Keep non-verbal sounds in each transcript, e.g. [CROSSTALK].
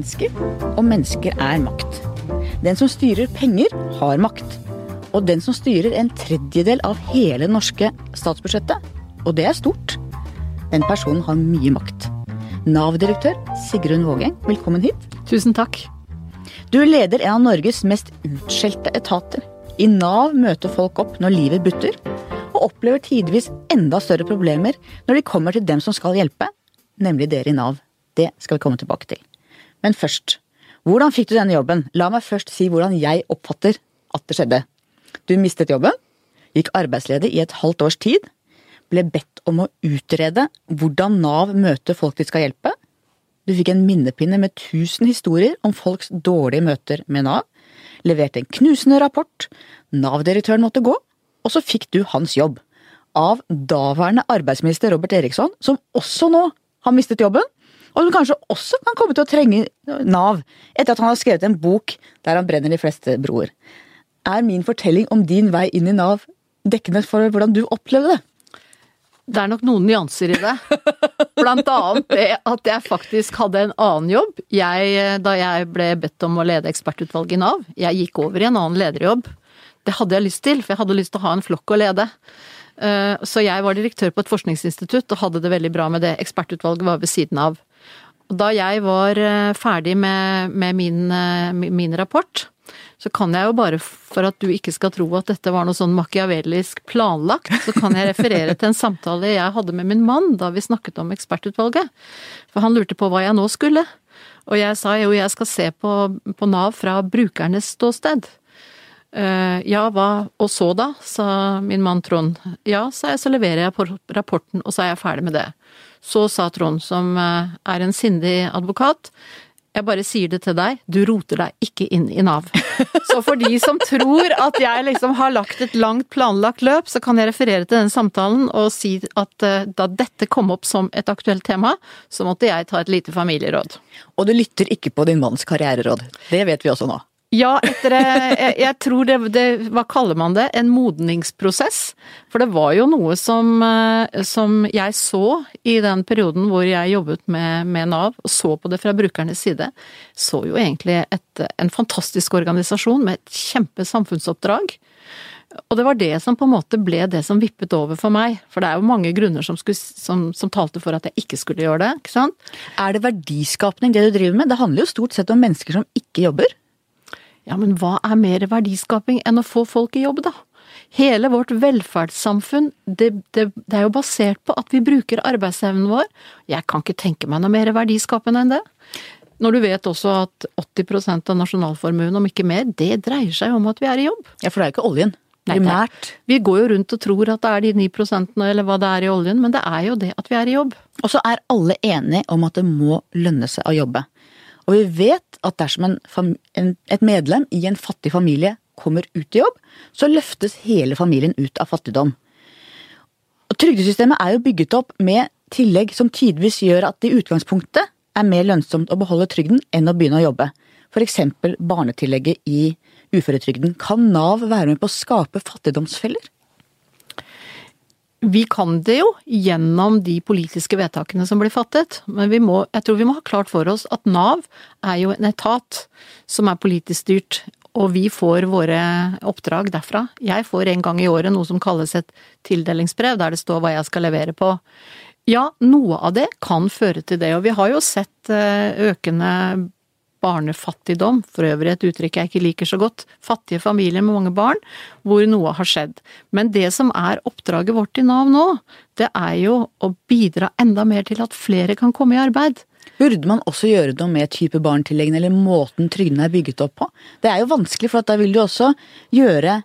mennesker, og mennesker er makt. Den som styrer penger, har makt. Og den som styrer en tredjedel av hele norske statsbudsjettet, og det er stort, den personen har mye makt. Nav-direktør Sigrun Vågeng, velkommen hit. Tusen takk. Du leder en av Norges mest utskjelte etater. I Nav møter folk opp når livet butter, og opplever tidvis enda større problemer når de kommer til dem som skal hjelpe, nemlig dere i Nav. Det skal vi komme tilbake til. Men først, hvordan fikk du denne jobben? La meg først si hvordan jeg oppfatter at det skjedde. Du mistet jobben, gikk arbeidsledig i et halvt års tid, ble bedt om å utrede hvordan Nav møter folk de skal hjelpe. Du fikk en minnepinne med tusen historier om folks dårlige møter med Nav, leverte en knusende rapport, Nav-direktøren måtte gå, og så fikk du hans jobb. Av daværende arbeidsminister Robert Eriksson, som også nå har mistet jobben, og som kanskje også kan komme til å trenge Nav etter at han har skrevet en bok der han brenner de fleste broer. Er min fortelling om din vei inn i Nav dekkende for hvordan du opplevde det? Det er nok noen nyanser i det. Blant annet det at jeg faktisk hadde en annen jobb. Jeg, da jeg ble bedt om å lede ekspertutvalget i Nav, jeg gikk over i en annen lederjobb. Det hadde jeg lyst til, for jeg hadde lyst til å ha en flokk å lede. Eh, så jeg var direktør på et forskningsinstitutt og hadde det veldig bra med det. Ekspertutvalget var ved siden av. Da jeg var eh, ferdig med, med min, eh, min, rapport, så kan jeg jo bare, for at du ikke skal tro at dette var noe sånn machiavellisk planlagt, så kan jeg referere til en samtale jeg hadde med min mann da vi snakket om ekspertutvalget. For han lurte på hva jeg nå skulle. Og jeg sa jo jeg skal se på, på Nav fra brukernes ståsted. Uh, ja, hva og så da, sa min mann Trond. Ja, sa jeg, så leverer jeg på rapporten, og så er jeg ferdig med det. Så sa Trond, som eh, er en sindig advokat, jeg bare sier det til deg, du roter deg ikke inn i Nav. [LAUGHS] Så for de som tror at jeg liksom har lagt et langt planlagt løp, så kan jeg referere til den samtalen og si at eh, da dette kom opp som et aktuelt tema, så måtte jeg ta et lite familieråd. Og du lytter ikke på din manns karriereråd. Det vet vi også nå. Ja, etter jeg, jeg tror det, det, Hva kaller man det? En modningsprosess. For det var jo noe som, eh, som jeg så i den perioden hvor jeg jobbet med, med, Nav, og så på det fra brukernes side. Så jo egentlig et, en fantastisk organisasjon med et kjempe samfunnsoppdrag. Og det var det som på en måte ble det som vippet over for meg. For det er jo mange grunner som, skulle, som, som talte for at jeg ikke skulle gjøre det. ikke sant? Er det verdiskapning det du driver med? Det handler jo stort sett om mennesker som ikke jobber. Ja, men hva er mer verdiskaping enn å få folk i jobb, da? Hele vårt velferdssamfunn, det, det, det er jo basert på at vi bruker arbeidsevnen vår. Jeg kan ikke tenke meg noe mer verdiskapende enn det. Når du vet også at 80% av nasjonalformuen, om ikke mer, det dreier seg om at vi er i jobb. Ja, for det er jo ikke oljen. Primært. Vi går jo rundt og tror at det er de 9% eller hva det er i oljen, men det er jo det at vi er i jobb. Og så er alle enige om at det må lønne seg å jobbe. Og vi vet at dersom en, en, et medlem i en fattig familie kommer ut i jobb, så løftes hele familien ut av fattigdom. Og Trygdesystemet er jo bygget opp med tillegg som tidvis gjør at det i utgangspunktet er mer lønnsomt å beholde trygden enn å begynne å jobbe. F.eks. barnetillegget i uføretrygden. Kan Nav være med på å skape fattigdomsfeller? Vi kan det jo gjennom de politiske vedtakene som blir fattet, men må, jeg tror vi må ha klart for oss at Nav er jo en etat som er politisk styrt, og vi får våre oppdrag derfra. Jeg får en gang i året noe som kalles et tildelingsbrev, der det står hva jeg skal levere på. Ja, noe av det kan føre til det, og vi har jo sett eh, økende barnefattigdom, for øvrig et uttrykk jeg ikke liker så godt, fattige familier med mange barn, hvor noe har skjedd. Men det som er oppdraget vårt i Nav nå, det er jo å bidra enda mer til at flere kan komme i arbeid. Burde man også gjøre noe med type barnetilleggene eller måten trygdene er bygget opp på? Det er jo vanskelig, for da vil du også gjøre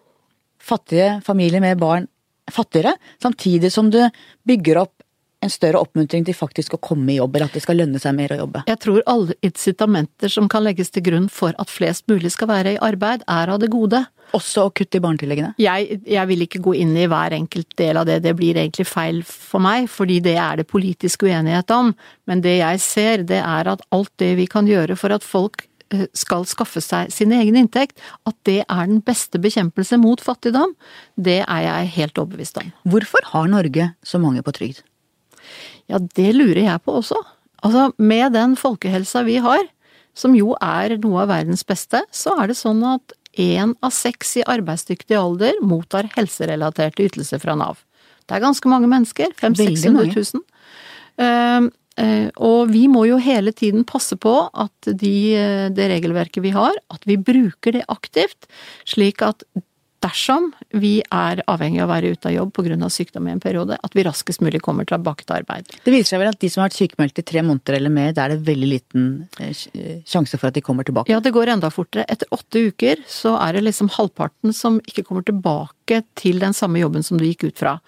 fattige familier med barn fattigere, samtidig som du bygger opp en større oppmuntring til faktisk å komme i jobb, eller at det skal lønne seg mer å jobbe? Jeg tror alle incitamenter som kan legges til grunn for at flest mulig skal være i arbeid, er av det gode. Også å kutte i barnetilleggene? Jeg, jeg, vil ikke gå inn i hver enkelt del av det, det blir egentlig feil for meg, fordi det er det politisk uenighet om. Men det jeg ser, det er at alt det vi kan gjøre for at folk eh, skal skaffe seg sin egen inntekt, at det er den beste bekjempelse mot fattigdom, det er jeg helt overbevist om. Hvorfor har Norge så mange på trygd? Ja, det lurer jeg på også. Altså, med den folkehelsa vi har, som jo er noe av verdens beste, så er det sånn at én av seks i arbeidsdyktig alder mottar helserelaterte ytelser fra Nav. Det er ganske mange mennesker. 500 000-600 000. Uh, uh, og vi må jo hele tiden passe på at de, uh, det regelverket vi har, at vi bruker det aktivt, slik at dersom vi er avhengig av å være ute av jobb pga. sykdom i en periode, at vi raskest mulig kommer tilbake til arbeid. Det viser seg vel at de som har vært sykemeldt i tre måneder eller mer, da er det veldig liten eh, sjanse for at de kommer tilbake? Ja, det går enda fortere. Etter åtte uker så er det liksom halvparten som ikke kommer tilbake til den samme jobben som du gikk ut fra.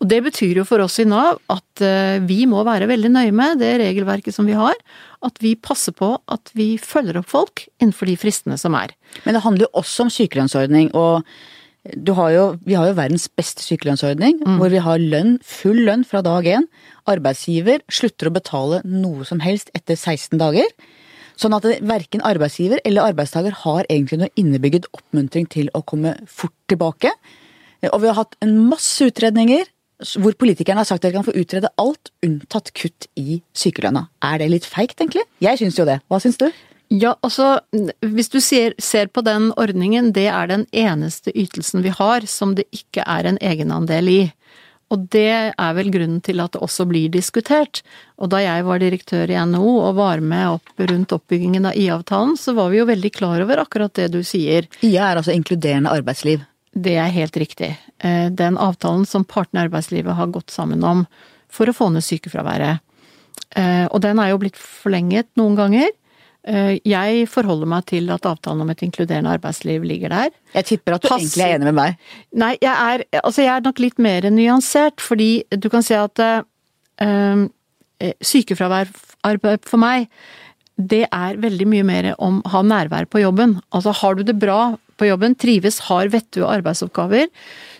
Og det betyr jo for oss i Nav at eh, vi må være veldig nøye med det regelverket som vi har. At vi passer på at vi følger opp folk innenfor de fristene som er. Men det handler jo også om sykelønnsordning. og har jo, vi har jo verdens beste sykelønnsordning, mm. hvor vi har lønn, full lønn fra dag én. Arbeidsgiver slutter å betale noe som helst etter 16 dager. Sånn at verken arbeidsgiver eller arbeidstaker har egentlig noe innebygget oppmuntring til å komme fort tilbake. Og vi har hatt en masse utredninger hvor politikerne har sagt at de kan få utrede alt unntatt kutt i sykelønna. Er det litt feigt, egentlig? Jeg syns jo det. Hva syns du? Ja, altså hvis du ser, ser, på den ordningen, det er den eneste ytelsen vi har som det ikke er en egenandel i. Og det er vel grunnen til at det også blir diskutert. Og da jeg var direktør i NHO og var med opp rundt oppbyggingen av IA-avtalen, så var vi jo veldig klar over akkurat det du sier. IA er altså inkluderende arbeidsliv? Det er helt riktig. Eh, den avtalen som partene i arbeidslivet har gått sammen om for å få ned sykefraværet. Eh, og den er jo blitt forlenget noen ganger. Eh, jeg forholder meg til at avtalen om et inkluderende arbeidsliv ligger der. Jeg tipper at du Pass... egentlig er enig med meg. Nei, jeg er, altså jeg er nok litt mer nyansert, fordi du kan si at uh, sykefravær for meg, det er veldig mye mer om å ha nærvær på jobben. Altså har du det bra på jobben, trives, har vettue arbeidsoppgaver,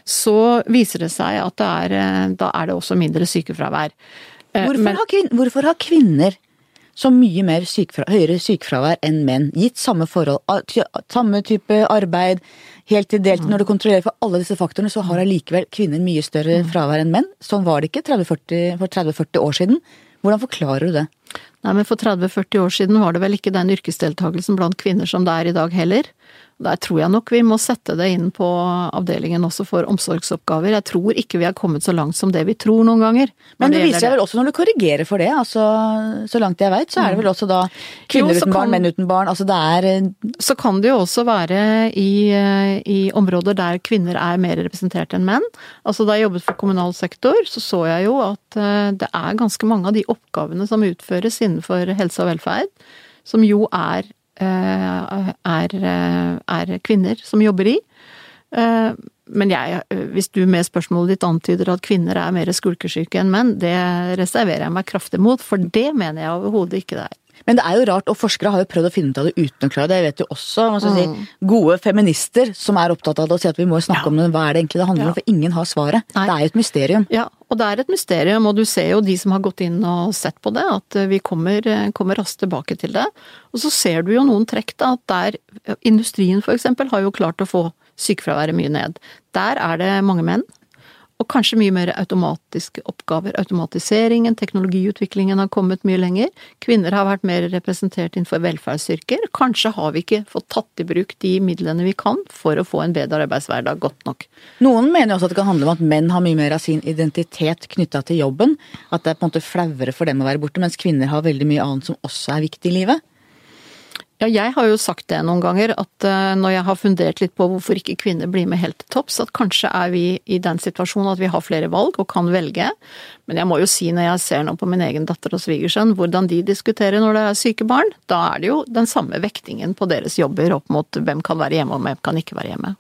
så viser det seg at det er, da er det også mindre sykefravær. Hvorfor, Men, har, kvinner, hvorfor har kvinner så mye mer sykefra, høyere sykefravær enn menn. Gitt samme forhold, samme type arbeid, helt til deltid. Når du kontrollerer for alle disse faktorene, så har allikevel kvinner mye større mm. fravær enn menn. Sånn var det ikke 30 -40, for 30-40 år siden. Hvordan forklarer du det? Nei, men For 30-40 år siden var det vel ikke den yrkesdeltakelsen blant kvinner som det er i dag heller. Der tror jeg nok vi må sette det inn på avdelingen også for omsorgsoppgaver. Jeg tror ikke vi har kommet så langt som det vi tror noen ganger. Men det, det viser seg vel også når du korrigerer for det, altså så langt jeg veit, så er det vel også da kvinner jo, uten barn, menn uten barn, altså det er eh, Så kan det jo også være i, eh, i, områder der kvinner er mer representert enn menn. Altså da jeg jobbet for kommunal sektor, så så jeg jo at eh, det er ganske mange av de oppgavene som utføres innenfor helse og velferd, som jo er er, eh, er kvinner som jobber i. Eh, men jeg, hvis du med spørsmålet ditt antyder at kvinner er mer skulkesyke enn menn, det reserverer jeg meg kraftig mot, for det mener jeg overhodet ikke det er. Men det er jo rart, og forskere har jo prøvd å finne ut av det uten å klare det. Jeg vet jo også mm. si, gode feminister som er opptatt av det og sier at vi må snakke ja. om det. Hva er det egentlig det handler ja. om? For ingen har svaret. Nei. Det er jo et mysterium. Ja, og det er et mysterium, og du ser jo de som har gått inn og sett på det, at vi kommer, kommer raskt tilbake til det. Og så ser du jo noen trekk, da, at der industrien for eksempel har jo klart å få sykefraværet mye ned. Der er det mange menn. Og kanskje mye mer automatiske oppgaver. Automatiseringen, teknologiutviklingen har kommet mye lenger. Kvinner har vært mer representert innenfor velferdsyrker. Kanskje har vi ikke fått tatt i bruk de midlene vi kan for å få en bedre arbeidshverdag godt nok. Noen mener også at det kan handle om at menn har mye mer av sin identitet knytta til jobben. At det er på en måte flauere for dem å være borte, mens kvinner har veldig mye annet som også er viktig i livet. Ja, jeg har jo sagt det noen ganger, at uh, når jeg har fundert litt på hvorfor ikke kvinner blir med helt til topps, at kanskje er vi i den situasjonen at vi har flere valg og kan velge. Men jeg må jo si når jeg ser nå på min egen datter og svigersønn, hvordan de diskuterer når det er syke barn, da er det jo den samme vektingen på deres jobber opp mot hvem kan være hjemme og hvem kan ikke være hjemme.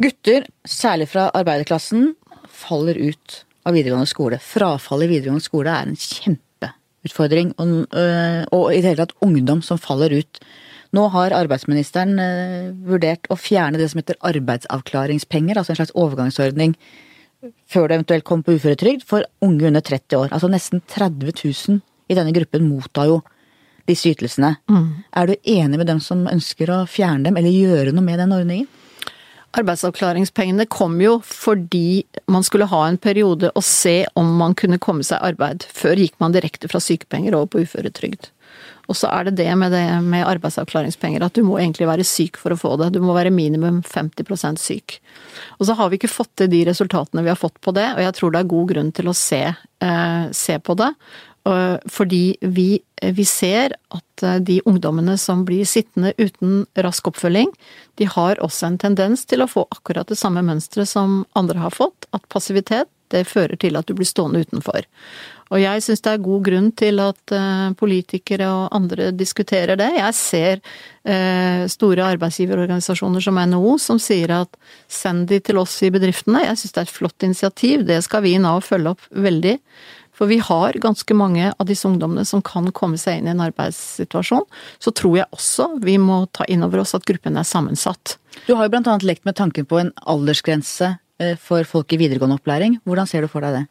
Gutter, særlig fra arbeiderklassen, faller ut av videregående skole. Frafallet i videregående skole er en kjempe utfordring, og, øh, og i det hele tatt ungdom som faller ut. Nå har arbeidsministeren øh, vurdert å fjerne det som heter arbeidsavklaringspenger, altså en slags overgangsordning før du eventuelt kommer på uføretrygd, for unge under 30 år. Altså nesten 30 000 i denne gruppen mottar jo disse ytelsene. Mm. Er du enig med dem som ønsker å fjerne dem, eller gjøre noe med den ordningen? Arbeidsavklaringspengene kom jo fordi man skulle ha en periode og se om man kunne komme seg arbeid. Før gikk man direkte fra sykepenger over på uføretrygd. Og så er det det med, det med arbeidsavklaringspenger, at du må egentlig være syk for å få det. Du må være minimum 50% syk. Og så har vi ikke fått til de resultatene vi har fått på det, og jeg tror det er god grunn til å se, eh, se på det. Fordi vi, vi, ser at eh, de ungdommene som blir sittende uten rask oppfølging, de har også en tendens til å få akkurat det samme mønsteret som andre har fått. At passivitet det fører til at du blir stående utenfor. Og jeg syns det er god grunn til at eh, politikere og andre diskuterer det. Jeg ser eh, store arbeidsgiverorganisasjoner som NHO som sier at send de til oss i bedriftene. Jeg syns det er et flott initiativ, det skal vi i Nav følge opp veldig. For vi har ganske mange av disse ungdommene som kan komme seg inn i en arbeidssituasjon. Så tror jeg også vi må ta inn over oss at gruppen er sammensatt. Du har jo blant annet lekt med tanken på en aldersgrense eh, for folk i videregående opplæring. Hvordan ser du for deg det?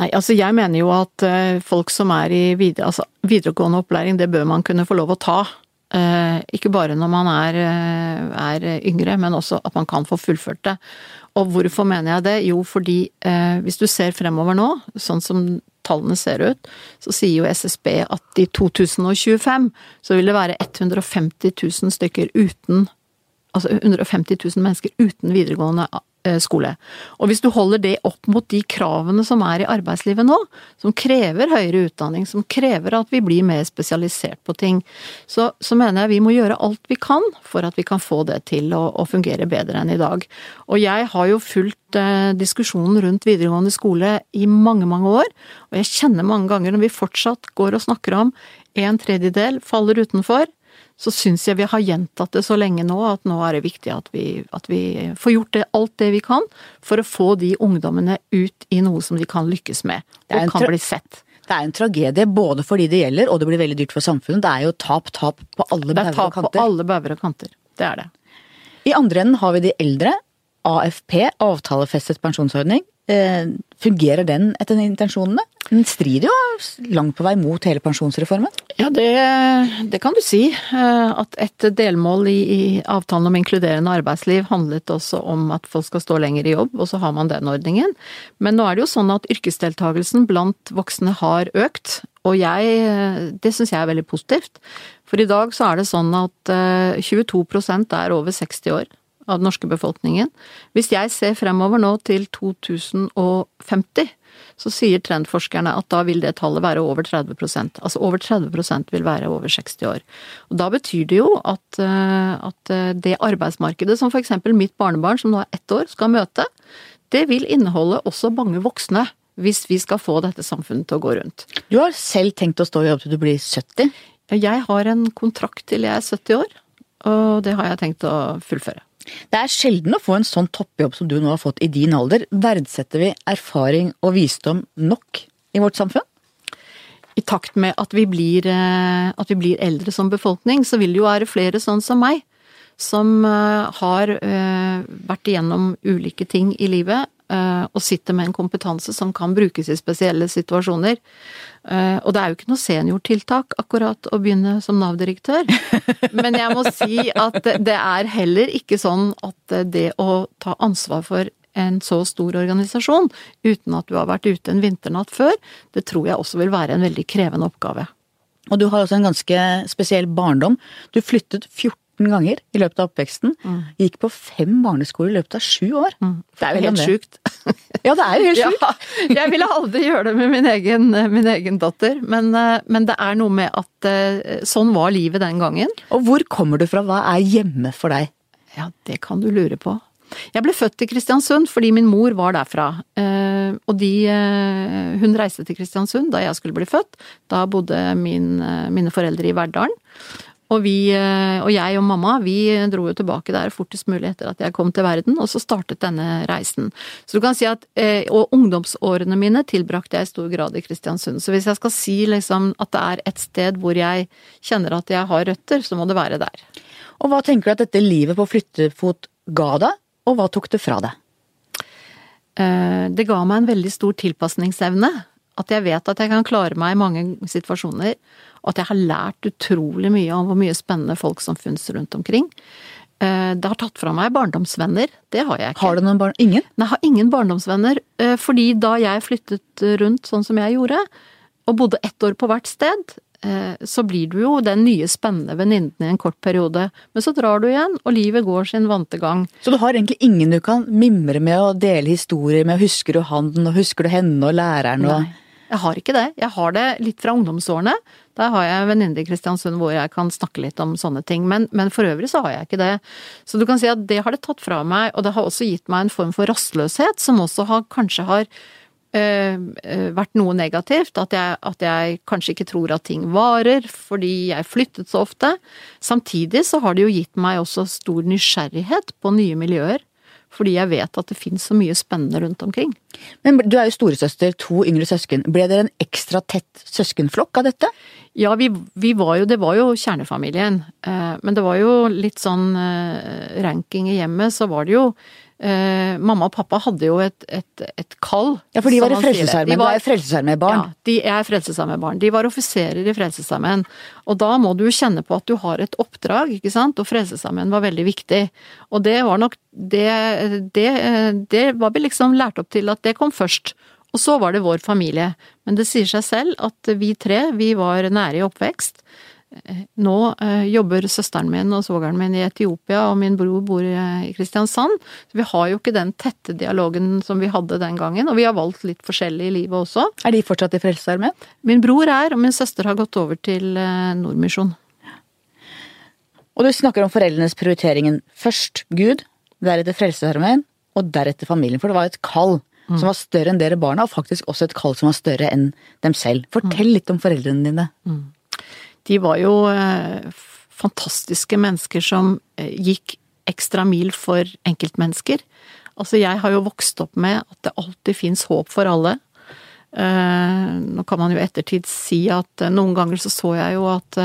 Nei, altså jeg mener jo at eh, folk som er i videre, altså videregående opplæring, det bør man kunne få lov å ta. Eh, ikke bare når man er, er yngre, men også at man kan få fullført det. Og hvorfor mener jeg det? Jo, fordi eh, hvis du ser fremover nå, sånn som tallene ser ut, så sier jo SSB at i 2025 så vil det være 150 000 stykker uten Altså 150 000 mennesker uten videregående Eh, skole. Og hvis du holder det opp mot de kravene som er i arbeidslivet nå, som krever høyere utdanning, som krever at vi blir mer spesialisert på ting, så, så mener jeg vi må gjøre alt vi kan for at vi kan få det til å, å fungere bedre enn i dag. Og jeg har jo fulgt eh, diskusjonen rundt videregående skole i mange, mange år, og jeg kjenner mange ganger når vi fortsatt går og snakker om en tredjedel faller utenfor, så syns jeg vi har gjentatt det så lenge nå at nå er det viktig at vi, at vi, får gjort det, alt det vi kan for å få de ungdommene ut i noe som de kan lykkes med, og kan bli sett. Det er en tragedie både for de det gjelder, og det blir veldig dyrt for samfunnet. Det er jo tap, tap på alle bauger og kanter. Det er tap på alle bauger og kanter. Det er det. I andre enden har vi de eldre. AFP, avtalefestet pensjonsordning. Eh, fungerer den etter intensjonene? Den strider jo langt på vei mot hele pensjonsreformen? Ja, det, det kan du si. Eh, at et delmål i, i, avtalen om inkluderende arbeidsliv handlet også om at folk skal stå lenger i jobb, og så har man den ordningen. Men nå er det jo sånn at yrkesdeltakelsen blant voksne har økt, og jeg Det syns jeg er veldig positivt. For i dag så er det sånn at 22 eh, er over 60 år av den norske befolkningen. Hvis jeg ser fremover nå til 2050, så sier trendforskerne at da vil det tallet være over 30% Altså over 30% vil være over 60 år. Og da betyr det jo at, eh, at eh, det arbeidsmarkedet som f.eks. mitt barnebarn, som nå er ett år, skal møte, det vil inneholde også mange voksne. Hvis vi skal få dette samfunnet til å gå rundt. Du har selv tenkt å stå i jobb til du blir 70? Jeg har en kontrakt til jeg er 70 år, og det har jeg tenkt å fullføre. Det er sjelden å få en sånn toppjobb som du nå har fått i din alder. Verdsetter vi erfaring og visdom nok i vårt samfunn? I takt med at vi blir, eh, at vi blir eldre som befolkning, så vil det jo være flere sånn som meg. Som eh, har eh, vært igjennom ulike ting i livet, og sitter med en kompetanse som kan brukes i spesielle situasjoner. Eh, og det er jo ikke noe seniortiltak akkurat å begynne som Nav-direktør. [LAUGHS] Men jeg må si at det er heller ikke sånn at det å ta ansvar for en så stor organisasjon uten at du har vært ute en vinternatt før, det tror jeg også vil være en veldig krevende oppgave. Og du har også en ganske spesiell barndom. Du flyttet 14 ganger i løpet av oppveksten. Mm. Gikk på fem barneskoler i løpet av sju år. Mm. Det er jo helt sjukt. [LAUGHS] ja, det er jo helt [LAUGHS] sjukt. Ja, jeg ville aldri gjøre det med min egen, min egen datter, men, eh, men, det er noe med at eh, sånn var livet den gangen. Og hvor kommer du fra? Hva er hjemme for deg? Ja, det kan du lure på. Jeg ble født i Kristiansund fordi min mor var derfra. Eh, og de Hun reiste til Kristiansund da jeg skulle bli født. Da bodde min, mine foreldre i Verdalen. Og, vi, eh, og jeg og mamma vi dro jo tilbake der fortest mulig etter at jeg kom til verden, og så startet denne reisen. Så du kan si at, eh, Og ungdomsårene mine tilbrakte jeg i stor grad i Kristiansund. Så hvis jeg skal si liksom at det er et sted hvor jeg kjenner at jeg har røtter, så må det være der. Og hva tenker du at dette livet på flyttefot ga deg, og hva tok det fra deg? Eh, det ga meg en veldig stor tilpasningsevne. At jeg vet at jeg kan klare meg i mange situasjoner og at jeg har lært utrolig mye om hvor mye spennende folk som finnes rundt omkring. Eh, det har tatt fra meg barndomsvenner. Det har jeg ikke. Har du noen barn? Ingen? Nei, jeg har ingen barndomsvenner. Eh, fordi da jeg flyttet rundt sånn som jeg gjorde, og bodde ett år på hvert sted, eh, så blir du jo den nye spennende venninnen i en kort periode. Men så drar du igjen, og livet går sin vante gang. Så du har egentlig ingen du kan mimre med og dele historier med? Husker du han, og husker du henne og læreren og Nei, jeg har ikke det. Jeg har det litt fra ungdomsårene. Der har jeg en venninne i Kristiansund hvor jeg kan snakke litt om sånne ting, men, men, for øvrig så har jeg ikke det. Så du kan si at det har det tatt fra meg, og det har også gitt meg en form for rastløshet, som også har, kanskje har øh, vært noe negativt. At jeg, at jeg kanskje ikke tror at ting varer, fordi jeg flyttet så ofte. Samtidig så har det jo gitt meg også stor nysgjerrighet på nye miljøer fordi jeg vet at det finnes så mye spennende rundt omkring. Men du er jo storesøster, to yngre søsken. Ble dere en ekstra tett søskenflokk av dette? Ja, vi, vi var jo, det var jo kjernefamilien. Eh, men det var jo litt sånn eh, ranking i hjemmet, så var det jo Eh, mamma og pappa hadde jo et, et, et kall. Ja, for de var i Frelsesarmeen. Du er Frelsesarmeen-barn. Ja, de er Frelsesarmeen-barn. De var offiserer i Frelsesarmeen. Og da må du kjenne på at du har et oppdrag, ikke sant. Og Frelsesarmeen var veldig viktig. Og det var nok det, det, det var vi liksom lært opp til at det kom først. Og så var det vår familie. Men det sier seg selv at vi tre, vi var nære i oppvekst. Nå eh, jobber søsteren min og svogeren min i Etiopia, og min bror bor i Kristiansand. Så vi har jo ikke den tette dialogen som vi hadde den gangen, og vi har valgt litt forskjellig i livet også. Er de fortsatt i Frelsesarmeen? Min bror er, og min søster har gått over til eh, Nordmisjon. Og du snakker om foreldrenes prioriteringen. Først Gud, deretter Frelsesarmeen, og deretter familien. For det var et kall mm. som var større enn dere barna, og faktisk også et kall som var større enn dem selv. Fortell mm. litt om foreldrene dine. Mm de var jo eh, fantastiske mennesker som eh, gikk ekstra mil for enkeltmennesker. Altså, jeg har jo vokst opp med at det alltid fins håp for alle. Eh, nå kan man jo ettertid si at noen ganger så så jeg jo at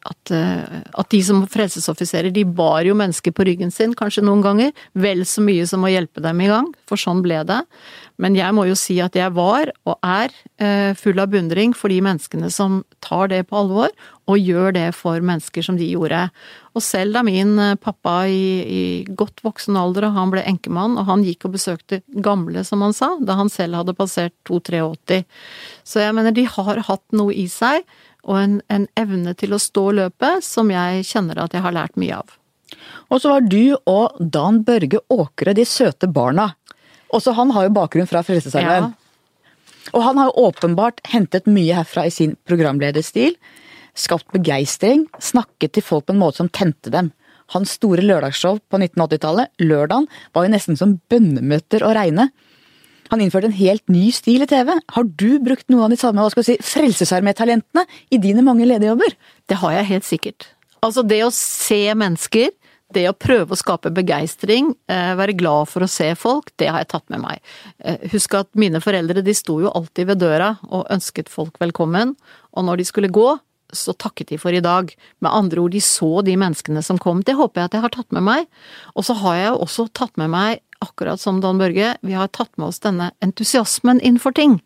at, at, de som frelsesoffiserer, de bar jo mennesker på ryggen sin, kanskje noen ganger, vel så mye som å hjelpe dem i gang, for sånn ble det. Men jeg må jo si at jeg var, og er, eh, full av beundring for de menneskene som tar det på alvor, og gjør det for mennesker som de gjorde. Og selv da min eh, pappa i, i godt voksen alder, og han ble enkemann, og han gikk og besøkte gamle, som han sa, da han selv hadde passert 2-83. Så jeg mener, de har hatt noe i seg, og en, en evne til å stå løpet, som jeg kjenner at jeg har lært mye av. Og så var du og Dan Børge Åkre de søte barna. Også han har jo bakgrunn fra Frelsesarmeen. Ja. Og han har jo åpenbart hentet mye herfra i sin programlederstil. Skapt begeistring, snakket til folk på en måte som tente dem. Hans store lørdagsshow på 1980-tallet, Lørdagen, var jo nesten som bønnemøter å regne. Han innførte en helt ny stil i TV. Har du brukt noe av de samme hva skal si, frelsesarmétalentene i dine mange lederjobber? Det har jeg helt sikkert. Altså det å se mennesker det å prøve å skape begeistring, eh, være glad for å se folk, det har jeg tatt med meg. Eh, husk at mine foreldre de sto jo alltid ved døra og ønsket folk velkommen, og når de skulle gå, så takket de for i dag. Med andre ord, de så de menneskene som kom. Det håper jeg at jeg har tatt med meg. Og så har jeg jo også tatt med meg, akkurat som Don Børge, vi har tatt med oss denne entusiasmen innenfor ting.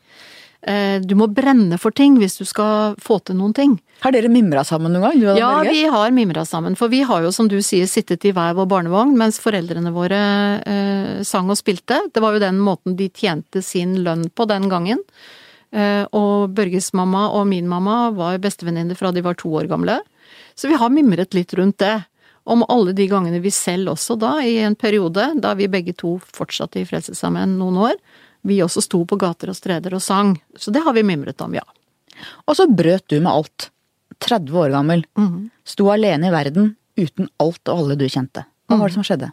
Eh, du må brenne for ting hvis du skal få til noen ting. Har dere mimra sammen noen gang? ja, vi har mimra sammen. For vi har jo, som du sier, sittet i hver vår barnevogn mens foreldrene våre eh, sang og spilte. Det var jo den måten de tjente sin lønn på den gangen. Eh, og Børges mamma og min mamma var bestevenninner fra de var to år gamle. Så vi har mimret litt rundt det. Om alle de gangene vi selv også da, i en periode, da vi begge to fortsatte i Frelsesarmeen noen år, vi også sto på gater og streder og sang. Så det har vi mimret om, ja. Og så brøt du med alt. 30 år gammel. Mm. Sto alene i verden uten alt og alle du kjente. Hva var det som skjedde?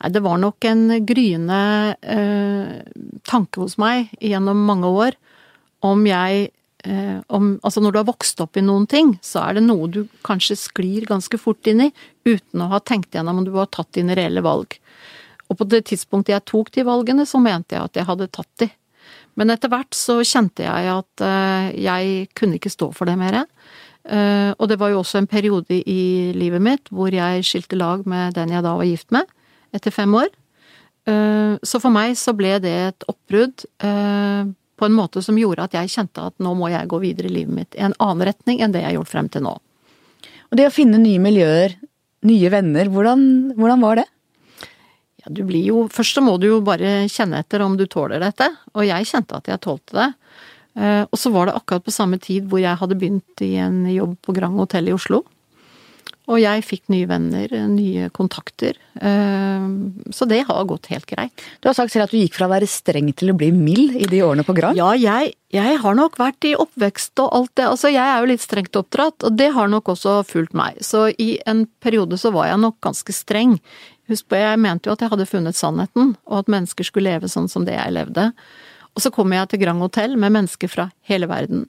Nei, det var nok en gryende eh, tanke hos meg gjennom mange år om jeg eh, om, Altså når du har vokst opp i noen ting, så er det noe du kanskje sklir ganske fort inn i uten å ha tenkt gjennom om du har tatt dine reelle valg. Og på det tidspunktet jeg tok de valgene, så mente jeg at jeg hadde tatt de. Men etter hvert så kjente jeg at uh, jeg kunne ikke stå for det mer. Uh, og det var jo også en periode i livet mitt hvor jeg skilte lag med den jeg da var gift med, etter fem år. Uh, så for meg så ble det et oppbrudd på en måte som gjorde at jeg kjente at nå må jeg gå videre i livet mitt i en annen retning enn det jeg har gjort frem til nå. Og det å finne nye miljøer, nye venner, hvordan, hvordan var det? Ja, du blir jo Først så må du jo bare kjenne etter om du tåler dette, og jeg kjente at jeg tålte det. Eh, og så var det akkurat på samme tid hvor jeg hadde begynt i en jobb på Grand Hotell i Oslo. Og jeg fikk nye venner, nye kontakter. Eh, så det har gått helt greit. Du har sagt selv at du gikk fra å være streng til å bli mild i de årene på Grand. Ja, jeg, jeg har nok vært i oppvekst og alt det. Altså, jeg er jo litt strengt oppdratt, og det har nok også fulgt meg. Så i en periode så var jeg nok ganske streng. Husk på, jeg mente jo at jeg hadde funnet sannheten, og at mennesker skulle leve sånn som det jeg levde. Og så kommer jeg til Grand Hotel med mennesker fra hele verden.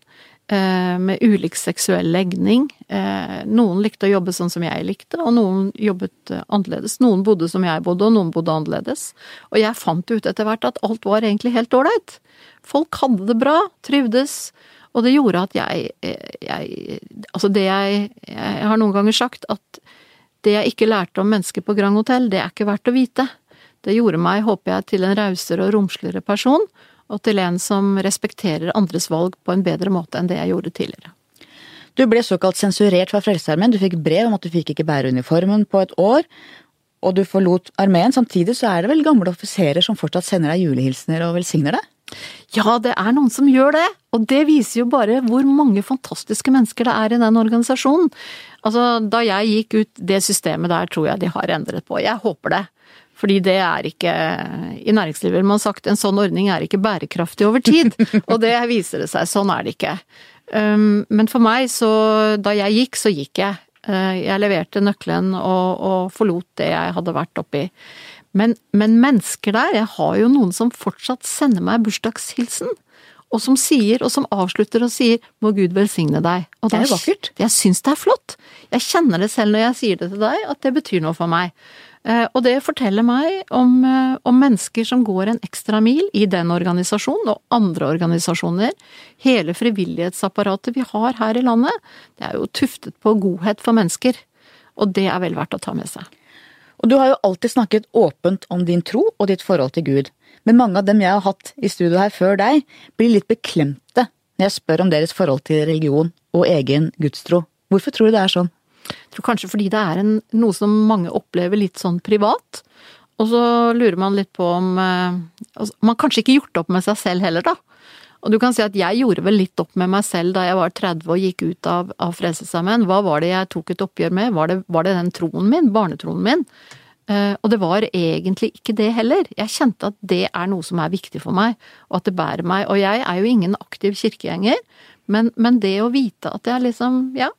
Eh, med ulik seksuell legning. Eh, noen likte å jobbe sånn som jeg likte, og noen jobbet eh, annerledes. Noen bodde som jeg bodde, og noen bodde annerledes. Og jeg fant ut etter hvert at alt var egentlig helt ålreit. Folk hadde det bra, trivdes. Og det gjorde at jeg, jeg Altså det jeg Jeg har noen ganger sagt at det jeg ikke lærte om mennesker på Grand Hotell, det er ikke verdt å vite. Det gjorde meg, håper jeg, til en rausere og romsligere person, og til en som respekterer andres valg på en bedre måte enn det jeg gjorde tidligere. Du ble såkalt sensurert fra Frelsesarmeen, du fikk brev om at du fikk ikke bære uniformen på et år, og du forlot armeen. Samtidig så er det vel gamle offiserer som fortsatt sender deg julehilsener og velsigner deg? Ja, det er noen som gjør det, og det viser jo bare hvor mange fantastiske mennesker det er i den organisasjonen. Altså, da jeg gikk ut det systemet der, tror jeg de har endret på. Jeg håper det. Fordi det er ikke I næringslivet vil man sagt en sånn ordning er ikke bærekraftig over tid. [LAUGHS] Og det viser det seg. Sånn er det ikke. Um, men for meg, så Da jeg gikk, så gikk jeg. Uh, jeg leverte nøkkelen og, og forlot det jeg hadde vært oppi. Men, men mennesker der, jeg har jo noen som fortsatt sender meg bursdagshilsen og som sier, og som avslutter og sier 'må Gud velsigne deg'. Og det er jo vakkert. Jeg syns det er flott. Jeg kjenner det selv når jeg sier det til deg, at det betyr noe for meg. Eh, og det forteller meg om, eh, om, mennesker som går en ekstra mil i den organisasjonen og andre organisasjoner. Hele frivillighetsapparatet vi har her i landet, det er jo tuftet på godhet for mennesker. Og det er vel verdt å ta med seg. Og du har jo alltid snakket åpent om din tro og ditt forhold til Gud. Men mange av dem jeg har hatt i studio her før deg, blir litt beklemte når jeg spør om deres forhold til religion og egen gudstro. Hvorfor tror du det er sånn? Jeg tror kanskje fordi det er en, noe som mange opplever litt sånn privat. Og så lurer man litt på om eh, altså, Man kanskje ikke gjort opp med seg selv heller, da. Og du kan si at jeg gjorde vel litt opp med meg selv da jeg var 30 og gikk ut av, av Frelsesarmeen. Hva var det jeg tok et oppgjør med? Var det, var det den troen min? Barnetroen min? Uh, og det var egentlig ikke det heller. Jeg kjente at det er noe som er viktig for meg, og at det bærer meg. Og jeg er jo ingen aktiv kirkegjenger, men, men det å vite at jeg liksom, ja,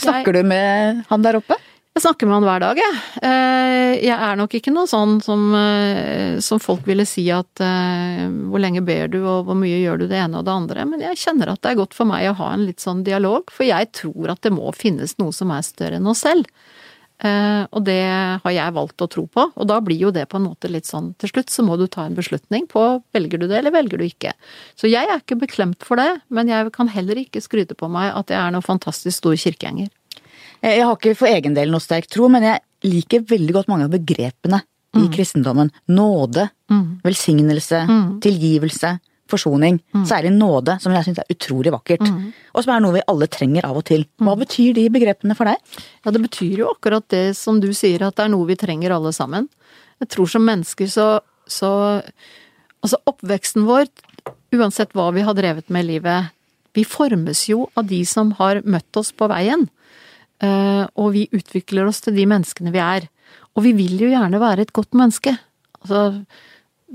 Snakker du med han der oppe? Jeg snakker med han hver dag, jeg. Eh, jeg er nok ikke noe sånn som, eh, som folk ville si at eh, hvor lenge ber du og hvor mye gjør du det ene og det andre, men jeg kjenner at det er godt for meg å ha en litt sånn dialog, for jeg tror at det må finnes noe som er større enn oss selv. Og det har jeg valgt å tro på, og da blir jo det på en måte litt sånn til slutt så må du ta en beslutning på velger du det eller velger du ikke. Så jeg er ikke beklemt for det, men jeg kan heller ikke skryte på meg at jeg er noen fantastisk stor kirkegjenger. Jeg har ikke for egen del noe sterk tro, men jeg liker veldig godt mange av begrepene mm. i kristendommen. Nåde, mm. velsignelse, mm. tilgivelse, forsoning. Mm. Særlig nåde, som jeg syns er utrolig vakkert. Mm. Og som er noe vi alle trenger av og til. Hva mm. betyr de begrepene for deg? Ja, det betyr jo akkurat det som du sier, at det er noe vi trenger alle sammen. Jeg tror som mennesker så, så Altså, oppveksten vår, uansett hva vi har drevet med i livet, vi formes jo av de som har møtt oss på veien. Eh, og vi utvikler oss til de menneskene vi er. Og vi vil jo gjerne være et godt menneske. Altså,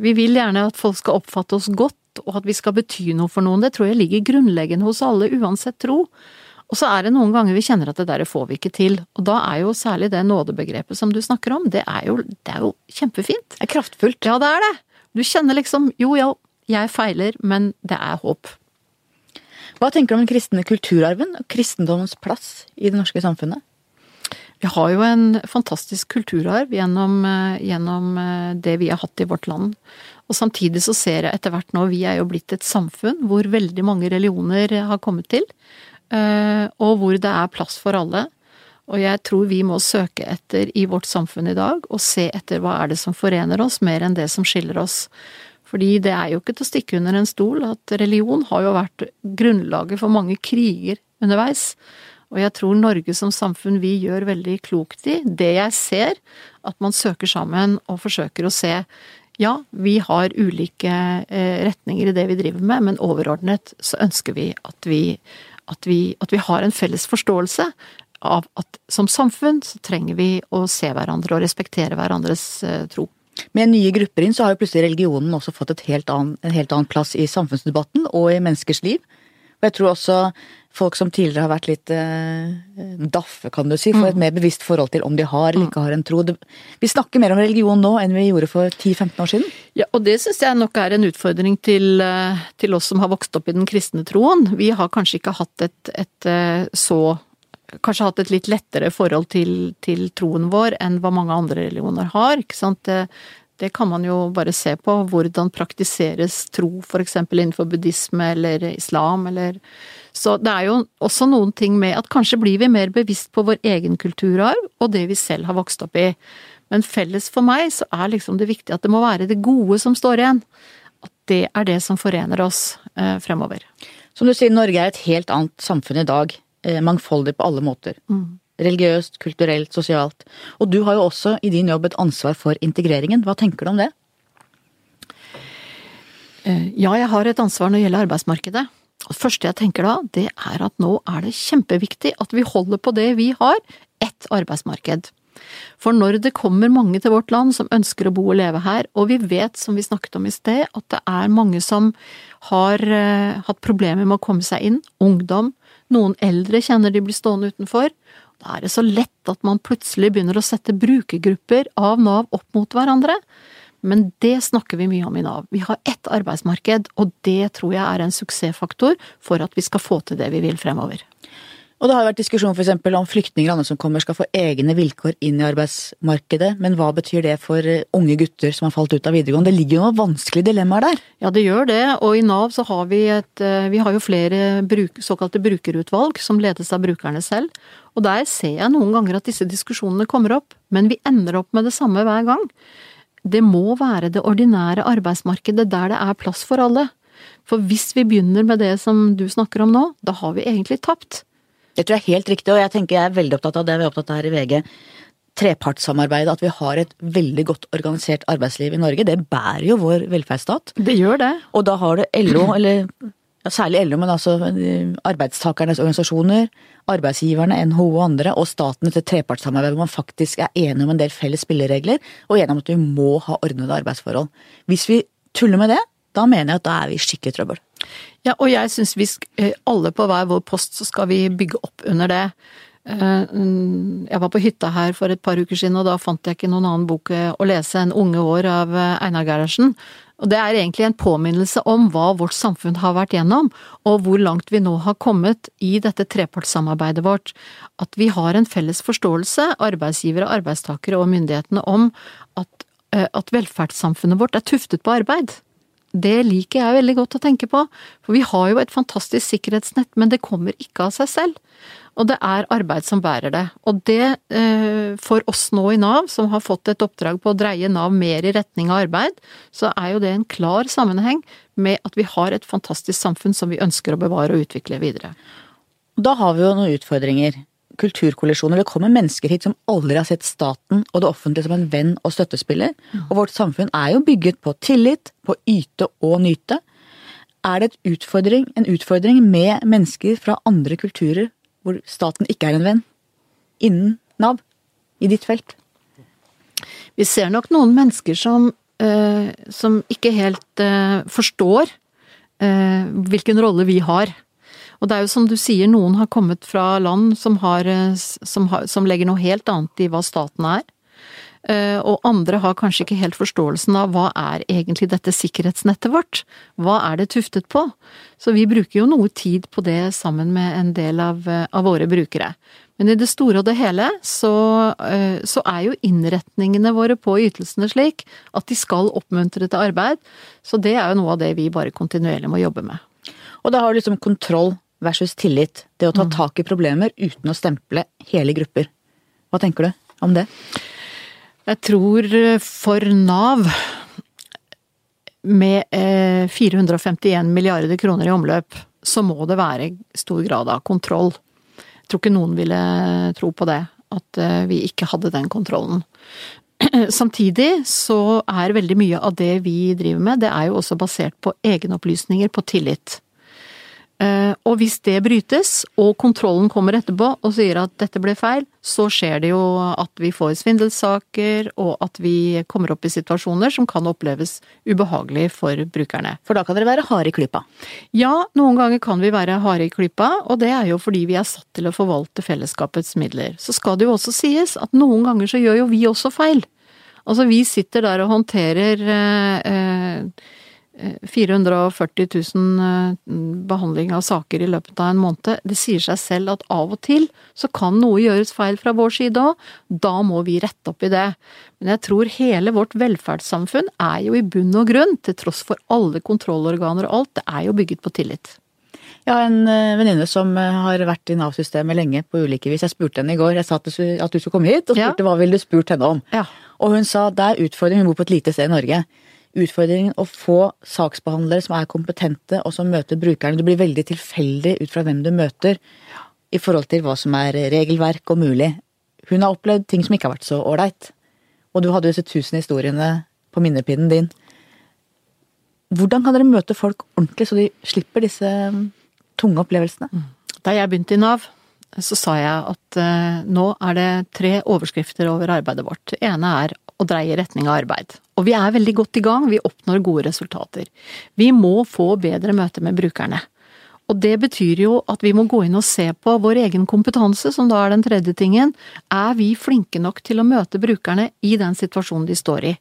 vi vil gjerne at folk skal oppfatte oss godt, og at vi skal bety noe for noen. Det tror jeg ligger grunnleggende hos alle, uansett tro. Og så er det noen ganger vi kjenner at det der får vi ikke til. Og da er jo særlig det nådebegrepet som du snakker om, det er jo, det er jo kjempefint. Det er kraftfullt. Ja, det er det. Du kjenner liksom jo, ja, jeg feiler, men det er håp. Hva tenker du om den kristne kulturarven og kristendommens plass i det norske samfunnet? Vi har jo en fantastisk kulturarv gjennom, eh, gjennom, eh, det vi har hatt i vårt land. Og samtidig så ser jeg etter hvert nå, vi er jo blitt et samfunn hvor veldig mange religioner har kommet til. Eh, og hvor det er plass for alle. Og jeg tror vi må søke etter i vårt samfunn i dag, og se etter hva er det som forener oss, mer enn det som skiller oss. Fordi det er jo ikke til å stikke under en stol at religion har jo vært grunnlaget for mange kriger underveis. Og jeg tror Norge som samfunn vi gjør veldig klokt i det jeg ser, at man søker sammen og forsøker å se Ja, vi har ulike eh, retninger i det vi driver med, men overordnet så ønsker vi at vi, at vi, at vi har en felles forståelse av at som samfunn så trenger vi å se hverandre og respektere hverandres eh, tro. Med nye grupper inn så har jo plutselig religionen også fått helt annen, en helt annen plass i samfunnsdebatten og i menneskers liv. Og jeg tror også folk som tidligere har vært litt eh, daffe, kan du si, får et mer bevisst forhold til om de har eller ikke har en tro. Vi snakker mer om religion nå enn vi gjorde for 10-15 år siden. Ja, og det syns jeg nok er en utfordring til, eh, til, oss som har vokst opp i den kristne troen. Vi har kanskje ikke hatt et, et eh, så Kanskje hatt et litt lettere forhold til, til, troen vår enn hva mange andre religioner har. ikke sant? Det, det kan man jo bare se på. Hvordan praktiseres tro f.eks. innenfor buddhisme eller islam eller så det er jo også noen ting med at kanskje blir vi mer bevisst på vår egen kulturarv og det vi selv har vokst opp i. Men felles for meg så er liksom det viktige at det må være det gode som står igjen. At det er det som forener oss eh, fremover. Som du sier, Norge er et helt annet samfunn i dag. Eh, mangfoldig på alle måter. Mm. Religiøst, kulturelt, sosialt. Og du har jo også i din jobb et ansvar for integreringen. Hva tenker du om det? Eh, ja, jeg har et ansvar når det gjelder arbeidsmarkedet. Det første jeg tenker da, det er at nå er det kjempeviktig at vi holder på det vi har, ett arbeidsmarked. For når det kommer mange til vårt land som ønsker å bo og leve her, og vi vet, som vi snakket om i sted, at det er mange som har uh, hatt problemer med å komme seg inn, ungdom, noen eldre kjenner de blir stående utenfor, da er det så lett at man plutselig begynner å sette brukergrupper av Nav opp mot hverandre. Men det snakker vi mye om i Nav. Vi har ett arbeidsmarked, og det tror jeg er en suksessfaktor for at vi skal få til det vi vil fremover. Og det har vært diskusjon f.eks. om flyktninger og andre som kommer skal få egne vilkår inn i arbeidsmarkedet, men hva betyr det for eh, unge gutter som har falt ut av videregående? Det ligger jo noen vanskelige dilemmaer der? Ja, det gjør det, og i Nav så har vi et eh, Vi har jo flere bruk, såkalte brukerutvalg som ledes av brukerne selv. Og der ser jeg noen ganger at disse diskusjonene kommer opp, men vi ender opp med det samme hver gang det må være det ordinære arbeidsmarkedet der det er plass for alle. For hvis vi begynner med det som du snakker om nå, da har vi egentlig tapt. Det tror jeg er helt riktig, og jeg tenker jeg er veldig opptatt av det vi er opptatt av her i VG. Trepartssamarbeidet, at vi har et veldig godt organisert arbeidsliv i Norge, det bærer jo vår velferdsstat. Det gjør det. Og da har du LO, eller ja, særlig LO, men altså eh, arbeidstakernes organisasjoner, arbeidsgiverne, NHO og andre, og staten til trepartssamarbeid hvor man faktisk er enige om en del felles spilleregler, og enige om at vi må ha ordnede arbeidsforhold. Hvis vi tuller med det, da mener jeg at da er vi i skikkelig trøbbel. Ja, og jeg syns vi eh, alle på hver vår post så skal vi bygge opp under det. Eh, jeg var på hytta her for et par uker siden, og da fant jeg ikke noen annen bok å lese enn Unge år av Einar Gerhardsen. Og det er egentlig en påminnelse om hva vårt samfunn har vært gjennom, og hvor langt vi nå har kommet i dette trepartssamarbeidet vårt. At vi har en felles forståelse, arbeidsgivere, arbeidstakere og myndighetene, om at, eh, at velferdssamfunnet vårt er tuftet på arbeid. Det liker jeg veldig godt å tenke på, for vi har jo et fantastisk sikkerhetsnett, men det kommer ikke av seg selv. Og det er arbeid som bærer det. Og det, eh, for oss nå i Nav, som har fått et oppdrag på å dreie Nav mer i retning av arbeid, så er jo det en klar sammenheng med at vi har et fantastisk samfunn som vi ønsker å bevare og utvikle videre. Da har vi jo noen utfordringer. Kulturkollisjoner. Det kommer mennesker hit som aldri har sett staten og det offentlige som en venn og støttespiller. Og vårt samfunn er jo bygget på tillit, på yte og nyte. Er det utfordring, en utfordring med mennesker fra andre kulturer hvor staten ikke er en venn, innen Nav, i ditt felt? Vi ser nok noen mennesker som, eh, som ikke helt eh, forstår eh, hvilken rolle vi har. Og det er jo som du sier, noen har kommet fra land som, har, eh, som, har, som legger noe helt annet i hva staten er. Eh, og andre har kanskje ikke helt forståelsen av hva er egentlig dette sikkerhetsnettet vårt? Hva er det tuftet på? Så vi bruker jo noe tid på det sammen med en del av, eh, av våre brukere. Men i det store og det hele så, så, er jo innretningene våre på ytelsene slik at de skal oppmuntre til arbeid. Så det er jo noe av det vi bare kontinuerlig må jobbe med. Og da har du liksom kontroll versus tillit. Det å ta mm. tak i problemer uten å stemple hele grupper. Hva tenker du om det? Jeg tror eh, for Nav, med 451 eh, milliarder kroner i omløp, så må det være stor grad av kontroll. Jeg tror ikke noen ville tro på det, at eh, vi ikke hadde den kontrollen. [CLEARS THROAT] samtidig så er veldig mye av det vi driver med, det er jo også basert på egenopplysninger, på tillit. Eh, og hvis det brytes, og kontrollen kommer etterpå og sier at dette ble feil, så skjer det jo at vi får svindelsaker, og at vi kommer opp i situasjoner som kan oppleves ubehagelig for brukerne. For da kan dere være harde i klypa? Ja, noen ganger kan vi være harde i klypa, og det er jo fordi vi er satt til å forvalte fellesskapets midler. Så skal det jo også sies at noen ganger så gjør jo vi også feil. Altså, vi sitter der og håndterer eh, eh 440 000 eh, behandling av saker i løpet av en måned. Det sier seg selv at av og til så kan noe gjøres feil fra vår side òg. Da må vi rette opp i det. Men jeg tror hele vårt velferdssamfunn er jo i bunn og grunn, til tross for alle kontrollorganer og alt, det er jo bygget på tillit. Har en eh, venninne som eh, har vært i Nav-systemet lenge på ulike vis. Jeg spurte henne i går, jeg sa at du skulle komme hit, og spurte ja. hva ville du spurt henne om. Ja. Og hun sa det er utfordring, hun bor på et lite sted i Norge utfordringen å få saksbehandlere som er kompetente og som møter brukerne. Du blir veldig tilfeldig ut fra hvem du møter i forhold til hva som er regelverk og mulig. Hun har opplevd ting som ikke har vært så ålreit. Og du hadde jo disse tusen historiene på minnepinnen din. Hvordan kan dere møte folk ordentlig, så de slipper disse um, tunge opplevelsene? Da jeg begynte i Nav, så sa jeg at uh, nå er det tre overskrifter over arbeidet vårt. Det ene er å dreie retning av arbeid. Og vi er veldig godt i gang, vi oppnår gode resultater. Vi må få bedre møte med brukerne. Og det betyr jo at vi må gå inn og se på vår egen kompetanse, som da er den tredje tingen. Er vi flinke nok til å møte brukerne i den situasjonen de står i?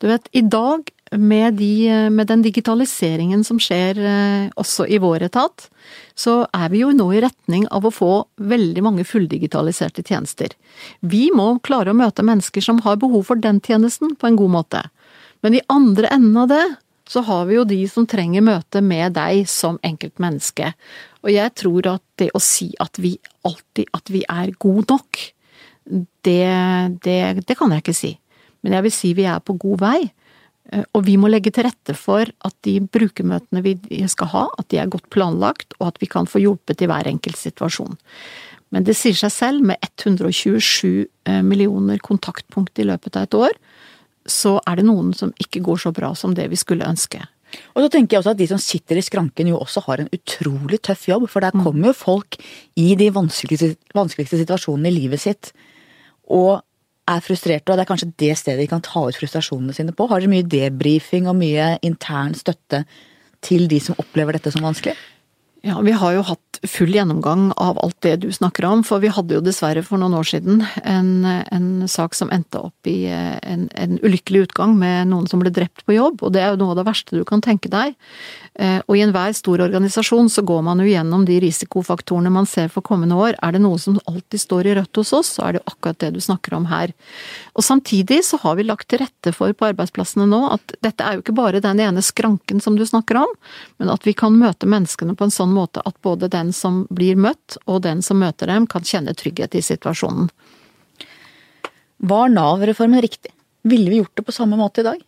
Du vet, i dag med, de, med, den digitaliseringen som skjer eh, også i vår etat, så er vi jo nå i retning av å få veldig mange fulldigitaliserte tjenester. Vi må klare å møte mennesker som har behov for den tjenesten på en god måte. Men i andre enden av det, så har vi jo de som trenger møte med deg som enkeltmenneske. Og jeg tror at det å si at vi alltid at vi er gode nok, det, det, det kan jeg ikke si. Men jeg vil si vi er på god vei. Eh, og vi må legge til rette for at de brukermøtene vi skal ha, at de er godt planlagt, og at vi kan få hjulpet i hver enkelt situasjon. Men det sier seg selv, med 127 eh, millioner kontaktpunkt i løpet av et år, så er det noen som ikke går så bra som det vi skulle ønske. Og så tenker jeg også at de som sitter i skranken jo også har en utrolig tøff jobb, for der mm. kommer jo folk i de vanskeligste, vanskeligste situasjonene i livet sitt. Og er frustrerte, og det er kanskje det stedet de kan ta ut frustrasjonene sine på? Har dere mye debrifing og mye intern støtte til de som opplever dette som vanskelig? Ja, vi har jo hatt full gjennomgang av alt det du snakker om, for vi hadde jo dessverre for noen år siden en, en sak som endte opp i en, en, ulykkelig utgang med noen som ble drept på jobb, og det er jo noe av det verste du kan tenke deg. Eh, og i enhver stor organisasjon så går man jo gjennom de risikofaktorene man ser for kommende år. Er det noe som alltid står i rødt hos oss, så er det jo akkurat det du snakker om her. Og samtidig så har vi lagt til rette for på arbeidsplassene nå at dette er jo ikke bare den ene skranken som du snakker om, men at vi kan møte menneskene på en sånn måte at både den som blir møtt og den som møter dem, kan kjenne trygghet i situasjonen. Var Nav-reformen riktig? Ville vi gjort det på samme måte i dag?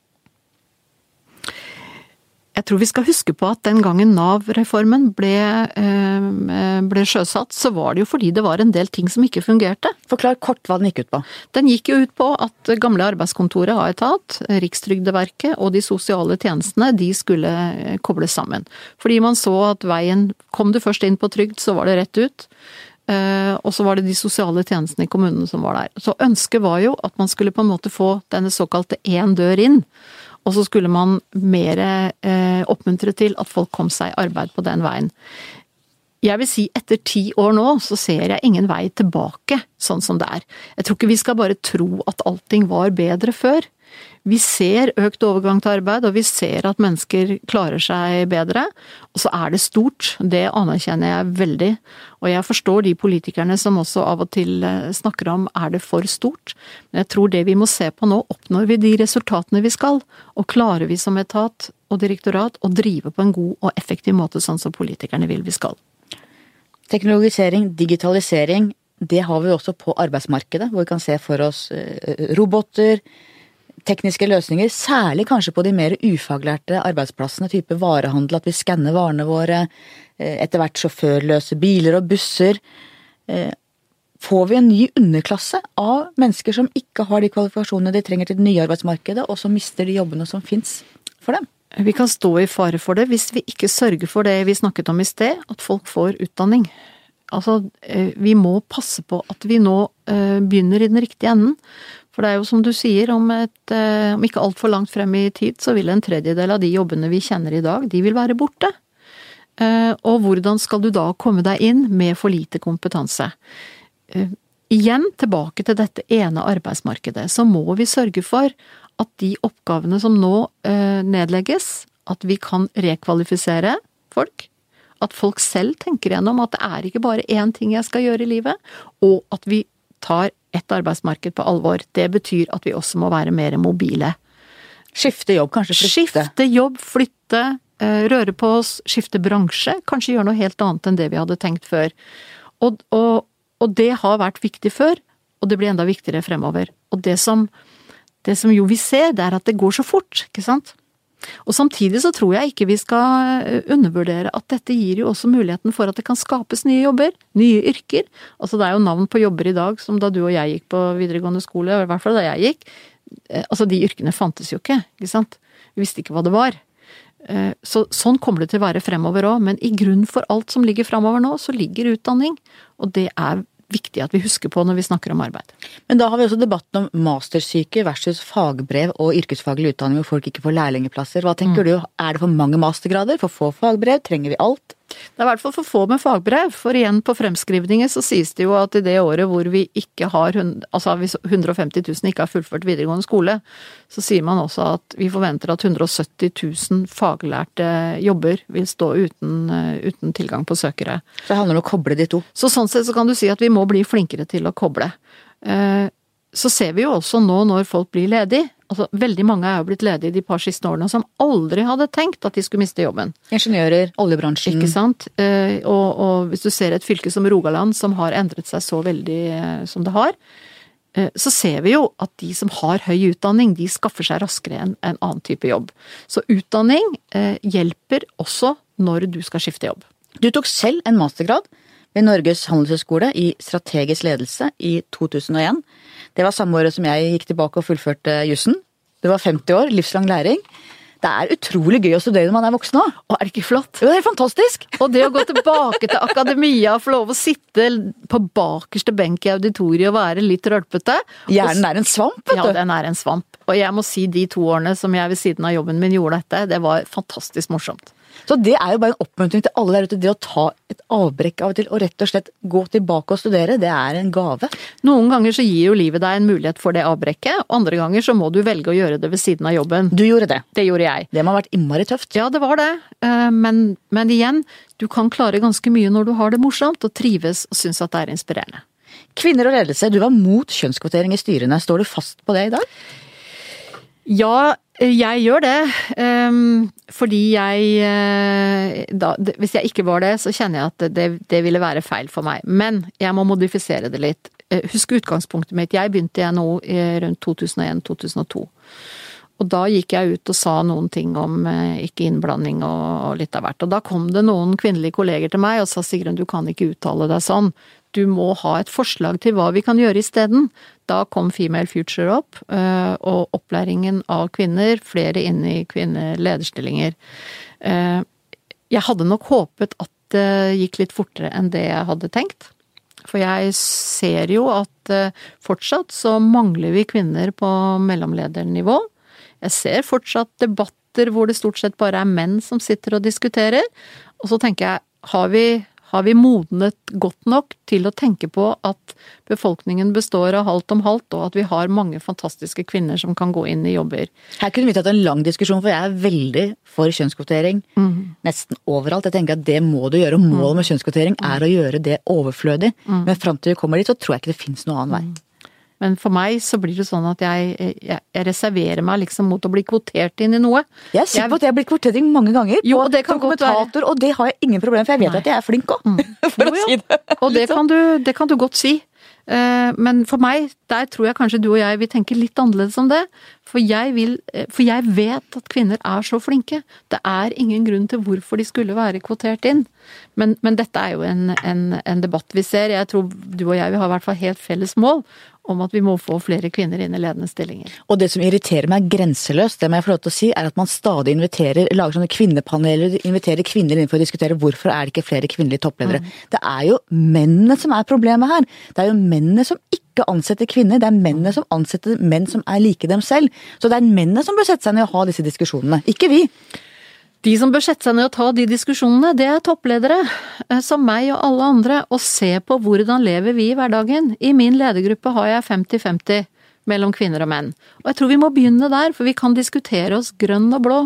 Jeg tror vi skal huske på at den gangen Nav-reformen ble, eh, ble, sjøsatt, så var det jo fordi det var en del ting som ikke fungerte. Forklar kort hva den gikk ut på. Den gikk jo ut på at gamle arbeidskontoret av etat, Rikstrygdeverket og de sosiale tjenestene, de skulle kobles sammen. Fordi man så at veien Kom du først inn på trygd, så var det rett ut. Eh, og så var det de sosiale tjenestene i kommunene som var der. Så ønsket var jo at man skulle på en måte få denne såkalte én dør inn. Og så skulle man mer eh, oppmuntre til at folk kom seg i arbeid på den veien. Jeg vil si etter ti år nå, så ser jeg ingen vei tilbake sånn som det er. Jeg tror ikke vi skal bare tro at allting var bedre før. Vi ser økt overgang til arbeid, og vi ser at mennesker klarer seg bedre. Og så er det stort, det anerkjenner jeg veldig. Og jeg forstår de politikerne som også av og til eh, snakker om er det for stort. Men jeg tror det vi må se på nå, oppnår vi de resultatene vi skal? Og klarer vi som etat og direktorat å drive på en god og effektiv måte sånn som politikerne vil vi skal? Teknologisering, digitalisering, det har vi også på arbeidsmarkedet, hvor vi kan se for oss eh, roboter tekniske løsninger, særlig kanskje på de mer ufaglærte arbeidsplassene, type varehandel, at vi skanner varene våre, eh, etter hvert sjåførløse biler og busser. Eh, får vi en ny underklasse av mennesker som ikke har de kvalifikasjonene de trenger til det nye arbeidsmarkedet, og som mister de jobbene som fins for dem. Vi kan stå i fare for det hvis vi ikke sørger for det vi snakket om i sted, at folk får utdanning. Altså, eh, vi må passe på at vi nå begynner i den riktige enden. For det er jo som du sier, om, et, eh, om ikke altfor langt frem i tid, så vil en tredjedel av de jobbene vi kjenner i dag, de vil være borte. Og hvordan skal du da komme deg inn med for lite kompetanse? Igjen tilbake til dette ene arbeidsmarkedet, så må vi sørge for at de oppgavene som nå nedlegges, at vi kan rekvalifisere folk at folk selv tenker gjennom at det er ikke bare én ting jeg skal gjøre i livet, og at vi tar ett arbeidsmarked på alvor. Det betyr at vi også må være mer mobile. Skifte jobb, kanskje flytte? Skifte jobb, flytte, eh, røre på oss, skifte bransje. Kanskje gjøre noe helt annet enn det vi hadde tenkt før. Og, og, og det har vært viktig før, og det blir enda viktigere fremover. Og det som, det som jo vi ser, det er at det går så fort, ikke sant? Og samtidig så tror jeg ikke vi skal eh, undervurdere at dette gir jo også muligheten for at det kan skapes nye jobber, nye yrker. Altså det er jo navn på jobber i dag som da du og jeg gikk på videregående skole, i hvert fall da jeg gikk. Eh, altså de yrkene fantes jo ikke, ikke sant. Vi visste ikke hva det var. Eh, så, sånn kommer det til å være fremover òg, men i grunn for alt som ligger fremover nå, så ligger utdanning. Og det er viktig at vi husker på når vi snakker om arbeid. Men da har vi også debatten om mastersyke versus fagbrev og yrkesfaglig utdanning hvor folk ikke får lærlingeplasser. Hva tenker mm. du, er det for mange mastergrader, for få fagbrev, trenger vi alt? Det er i hvert fall for få med fagbrev, for igjen på fremskrivninger så sies det jo at i det året hvor vi ikke har altså hvis 150 000 ikke har fullført videregående skole, så sier man også at vi forventer at 170 000 faglærte jobber vil stå uten, eh, uten tilgang på søkere. Så det handler om å koble de to? Så sånn sett så kan du si at vi må bli flinkere til å koble. Så ser vi jo også nå når folk blir ledige, altså veldig mange er jo blitt ledige de par siste årene som aldri hadde tenkt at de skulle miste jobben. Ingeniører, oljebransjen. Ikke sant. Eh, og, og hvis du ser et fylke som Rogaland som har endret seg så veldig eh, som det har, eh, så ser vi jo at de som har høy utdanning, de skaffer seg raskere enn en annen type jobb. Så utdanning hjelper også når du skal skifte jobb. Du tok selv en mastergrad ved Norges handelshøyskole i strategisk ledelse i 2001. Det var samme året som jeg gikk tilbake og fullførte jussen. Det var 50 år, livslang læring. Det er utrolig gøy å studere når man er voksen òg. Og er det ikke flott? Jo, det er fantastisk! Og det å gå tilbake til akademia, og få lov å sitte på bakerste benk i auditoriet og være litt rølpete Hjernen er en svamp, vet du. Ja, den er en svamp. Og jeg må si de to årene som jeg ved siden av jobben min gjorde dette, det var fantastisk morsomt. Så det er jo bare en oppmuntring til alle der ute. Det å ta et avbrekk av og til og rett og slett gå tilbake og studere, det er en gave. Noen ganger så gir jo livet deg en mulighet for det avbrekket, og andre ganger så må du velge å gjøre det ved siden av jobben. Du gjorde det. Det gjorde jeg. Det må ha vært innmari tøft. Ja, det var det. Eh, men, men igjen, du kan klare ganske mye når du har det morsomt og trives og syns at det er inspirerende. Kvinner og ledelse, du var mot kjønnskvotering i styrene. Står du fast på det i dag? Ja, jeg gjør det. Um, fordi jeg uh, da, Hvis jeg ikke var det, så kjenner jeg at det, det, ville være feil for meg. Men jeg må modifisere det litt. Uh, husk utgangspunktet mitt. Jeg begynte i NHO rundt 2001-2002. Og da gikk jeg ut og sa noen ting om uh, ikke innblanding og, og litt av hvert. Og da kom det noen kvinnelige kolleger til meg og sa Sigrun, du kan ikke uttale deg sånn du må ha et forslag til hva vi kan gjøre isteden. Da kom Female Future opp, eh, og opplæringen av kvinner, flere inn i kvinnelederstillinger. Eh, jeg hadde nok håpet at det gikk litt fortere enn det jeg hadde tenkt. For jeg ser jo at eh, fortsatt så mangler vi kvinner på mellomledernivå. Jeg ser fortsatt debatter hvor det stort sett bare er menn som sitter og diskuterer. Og så tenker jeg, har vi har vi modnet godt nok til å tenke på at befolkningen består av halvt om halvt, og at vi har mange fantastiske kvinner som kan gå inn i jobber? Her kunne vi tatt en lang diskusjon, for jeg er veldig for kjønnskvotering. Mm. Nesten overalt. Jeg tenker at det må du gjøre. og Målet med kjønnskvotering er å gjøre det overflødig. Mm. Men fram til vi kommer dit, så tror jeg ikke det finnes noen annen vei. Men for meg så blir det sånn at jeg, jeg, jeg reserverer meg liksom mot å bli kvotert inn i noe. Jeg er sikker på at jeg har blitt kvotert inn mange ganger jo, på, som kommentator, være. og det har jeg ingen problem for jeg vet Nei. at jeg er flink òg. Mm. [LAUGHS] for å si det. Og det kan, du, det kan, du, godt si. Eh, Men for meg, der tror jeg kanskje du og jeg vil tenke litt annerledes om det. For jeg, vil, eh, for jeg vet at kvinner er så flinke. Det er ingen grunn til hvorfor de skulle være kvotert inn. Men, men dette er jo en, en, en debatt vi ser. Jeg tror du og jeg vil ha i hvert fall helt felles mål om at vi må få flere kvinner inn i ledende stillinger. Og det som irriterer meg grenseløst, det må jeg få lov til å si, er at man stadig inviterer, lager sånne kvinnepaneler, inviterer kvinner inn for å diskutere hvorfor er det ikke flere kvinnelige toppledere. Det er jo mennene som er problemet her. Det er jo mennene som ikke ansetter kvinner, det er mennene som ansetter menn som er like dem selv. Så det er mennene som bør sette seg ned og ha disse diskusjonene, ikke vi. De som bør sette seg ned og ta de diskusjonene, det er toppledere, eh, som meg og alle andre, og se på hvordan lever vi i hverdagen. I min ledergruppe har jeg 50-50 mellom kvinner og menn. Og jeg tror vi må begynne der, for vi kan diskutere oss grønn og blå.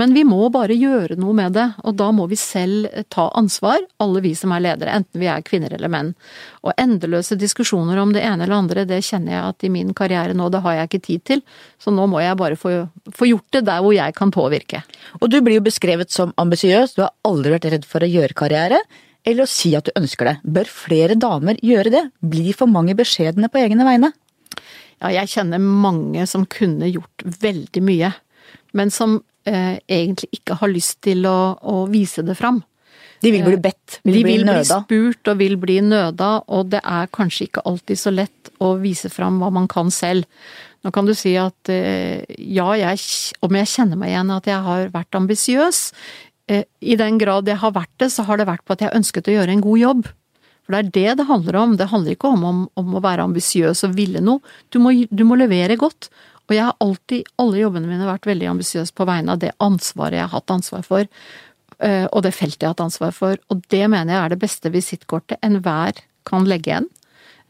Men vi må bare gjøre noe med det, og da må vi selv ta ansvar, alle vi som er ledere, enten vi er kvinner eller menn. Og endeløse diskusjoner om det ene eller andre, det kjenner jeg at i min karriere nå, det har jeg ikke tid til. Så nå må jeg bare få, få gjort det der hvor jeg kan påvirke. Og du blir jo beskrevet som ambisiøs, du har aldri vært redd for å gjøre karriere, eller å si at du ønsker det. Bør flere damer gjøre det? Blir for mange beskjedne på egne vegne? Ja, jeg kjenner mange som kunne gjort veldig mye, men som eh, egentlig ikke har lyst til å, å vise det fram. De vil bli bedt, vil De bli vil bli spurt og vil bli nøda, og det er kanskje ikke alltid så lett å vise fram hva man kan selv. Nå kan du si at eh, ja, jeg, om jeg kjenner meg igjen at jeg har vært ambisiøs, eh, i den grad jeg har vært det, så har det vært på at jeg ønsket å gjøre en god jobb. For det er det det handler om. Det handler ikke om, om, om å være ambisiøs og ville noe. Du må, du må levere godt. Og jeg har alltid, alle jobbene mine, vært veldig ambisiøs på vegne av det ansvaret jeg har hatt ansvar for. eh, Og det feltet jeg har hatt ansvar for. Og det mener jeg er det beste visittkortet enhver kan legge igjen.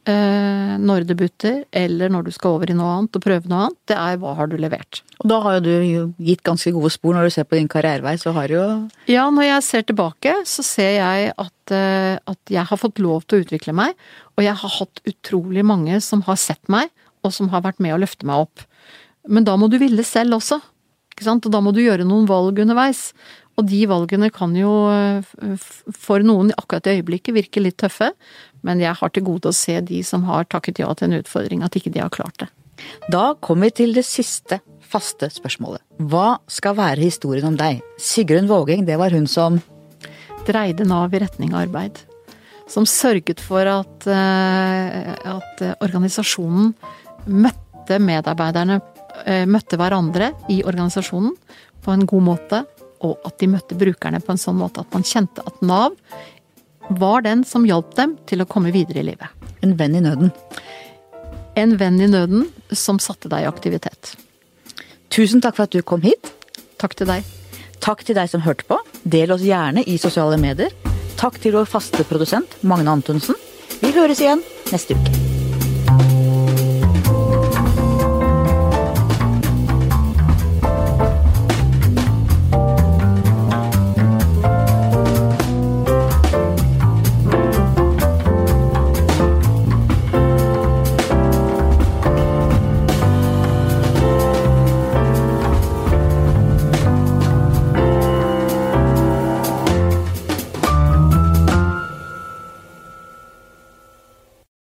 eh, Når det butter, eller når du skal over i noe annet og prøve noe annet. Det er hva har du levert. Og da har jo du gitt ganske gode spor når du ser på din karrierevei, så har du jo Ja, når jeg ser tilbake, så ser jeg at, eh, at jeg har fått lov til å utvikle meg, og jeg har hatt utrolig mange som har sett meg, og som har vært med å løfte meg opp. Men da må du ville selv også, ikke sant, og da må du gjøre noen valg underveis. Og de valgene kan jo eh, for noen akkurat i øyeblikket virke litt tøffe, men jeg har til gode å se de som har takket ja til en utfordring, at ikke de har klart det. Da kommer vi til det siste faste spørsmålet. Hva skal være historien om deg? Sigrun Vågeng, det var hun som dreide Nav i retning av arbeid. Som sørget for at, eh, at eh, organisasjonen møtte medarbeiderne, møtte hverandre i organisasjonen på en god måte, og at de møtte brukerne på en sånn måte at man kjente at Nav var den som hjalp dem til å komme videre i livet. en venn i nøden. En venn i nøden som satte deg i aktivitet. Tusen takk for at du kom hit. Takk til deg. Takk til deg som hørte på. Del oss gjerne i sosiale medier. Takk til vår faste produsent Magne Antonsen. Vi høres igjen neste uke.